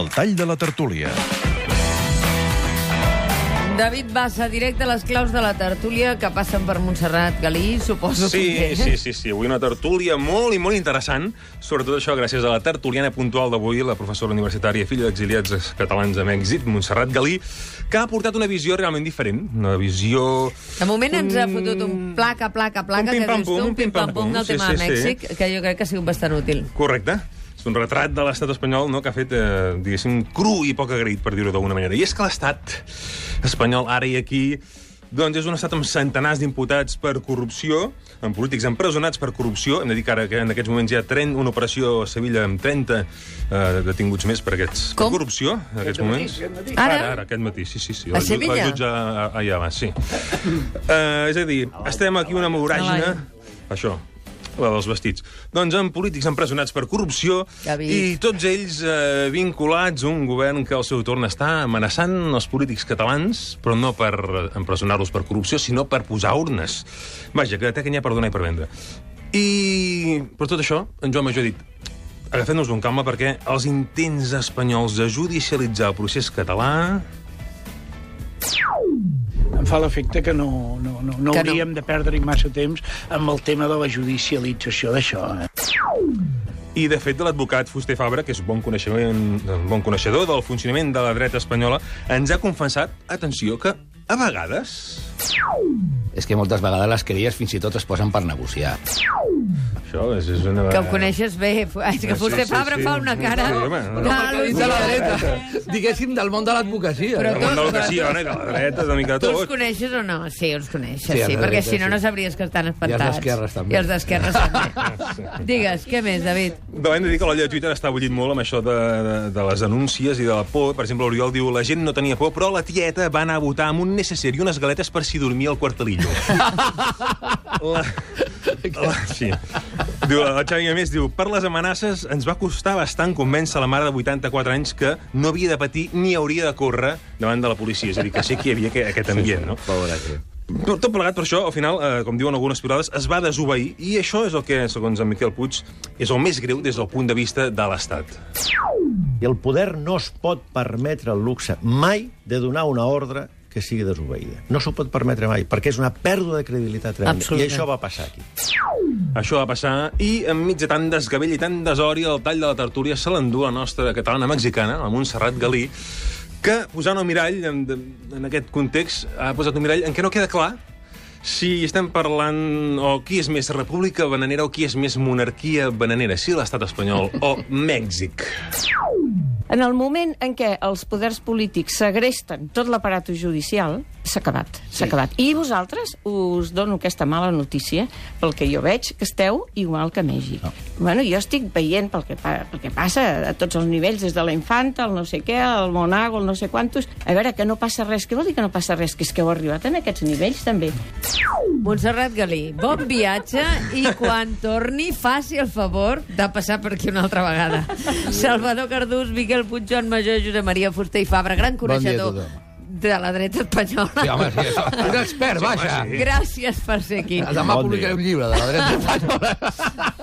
El tall de la tertúlia. David Bassa, directe a les claus de la tertúlia que passen per Montserrat Galí, suposo Sí, que... sí, sí, sí. Avui una tertúlia molt i molt interessant. Sobretot això gràcies a la tertuliana puntual d'avui, la professora universitària, filla d'exiliats catalans a Mèxic, Montserrat Galí, que ha portat una visió realment diferent. Una visió... De moment ens ha fotut un placa, placa, placa, Un que dius tu, un pim-pam-pum del sí, tema sí, de sí. Mèxic, que jo crec que ha sigut bastant útil. Correcte. És un retrat de l'estat espanyol no, que ha fet, eh, diguéssim, cru i poc agraït, per dir-ho d'alguna manera. I és que l'estat espanyol, ara i aquí, doncs és un estat amb centenars d'imputats per corrupció, amb polítics empresonats per corrupció. Hem de dir que ara que en aquests moments hi ha 30, una operació a Sevilla amb 30 eh, detinguts més per, aquests, per Com? corrupció, en aquests moments. Ara? Ara, ara, aquest matí, sí, sí. sí. A ju- Sevilla? El jutge a- allà va, sí. Uh, és a dir, estem aquí una voràgina... Això, la dels vestits. Doncs amb polítics empresonats per corrupció David. i tots ells eh, vinculats a un govern que al seu torn està amenaçant els polítics catalans, però no per empresonar-los per corrupció, sinó per posar urnes. Vaja, que té que n'hi ha per donar i per vendre. I per tot això, en Joan Major ha dit agafem-nos amb calma perquè els intents espanyols de judicialitzar el procés català em fa l'efecte que no, no, no, no Que no. hauríem de perdre massa temps amb el tema de la judicialització d'això. Eh? I, de fet, de l'advocat Fuster Fabra, que és un bon, coneixement, un bon coneixedor del funcionament de la dreta espanyola, ens ha confessat, atenció, que a vegades... És que moltes vegades les querelles fins i tot es posen per negociar. Això és, és una... Que ho coneixes bé. És que Sí, Fuster sí, Fabra sí. fa una cara... Sí, home, no, no. de la dreta. Diguéssim, del món de l'advocacia. Però El món de no? I de la dreta, una mica de Tu els tot. coneixes o no? Sí, els coneixes, Sí, sí, perquè si no, sí. no sabries que estan espantats. I els d'esquerres, també. I els d'esquerres també. Digues, què més, David? Però hem de dir que l'olla de Twitter està bullint molt amb això de, de, de les denúncies i de la por. Per exemple, l'Oriol diu la gent no tenia por, però la tieta va anar a votar amb un necessari i unes galetes per si dormia al quartelillo. La, la, sí. Diu, el Xavi, a més, diu, per les amenaces ens va costar bastant convèncer la mare de 84 anys que no havia de patir ni hauria de córrer davant de la policia. És a dir, que sí que hi havia aquest, aquest ambient, no? Tot tot plegat per això, al final, eh, com diuen algunes pilades, es va desobeir, i això és el que, segons en Miquel Puig, és el més greu des del punt de vista de l'Estat. I el poder no es pot permetre el luxe mai de donar una ordre que sigui desobeïda. No s'ho pot permetre mai, perquè és una pèrdua de credibilitat tremenda. I això va passar aquí. Això va passar, i enmig de tant desgavell i tant desori, el tall de la tertúlia se l'endú la nostra catalana mexicana, la Montserrat Galí, que, posant el mirall en, en aquest context, ha posat un mirall en què no queda clar si estem parlant o qui és més república bananera o qui és més monarquia bananera, si l'estat espanyol o Mèxic. En el moment en què els poders polítics segresten tot l'aparato judicial, s'ha acabat, s'ha acabat. I vosaltres us dono aquesta mala notícia, pel que jo veig, que esteu igual que Mèxic. No. Bueno, jo estic veient pel que, pel que passa a tots els nivells, des de la infanta, el no sé què, el monago, el no sé quantos... A veure, que no passa res. Què vol dir que no passa res? Que és que heu arribat en aquests nivells, també. Montserrat Galí, bon viatge i quan torni faci el favor de passar per aquí una altra vegada. Salvador Cardús, Miquel Puig, Joan Major, Josep Maria Fuster i Fabra, gran Bon coneixedor tothom. de la dreta espanyola. Sí, home, sí, això. Un expert, vaja. Gràcies per ser aquí. Demà Bon publicaré dia. un llibre de la dreta espanyola.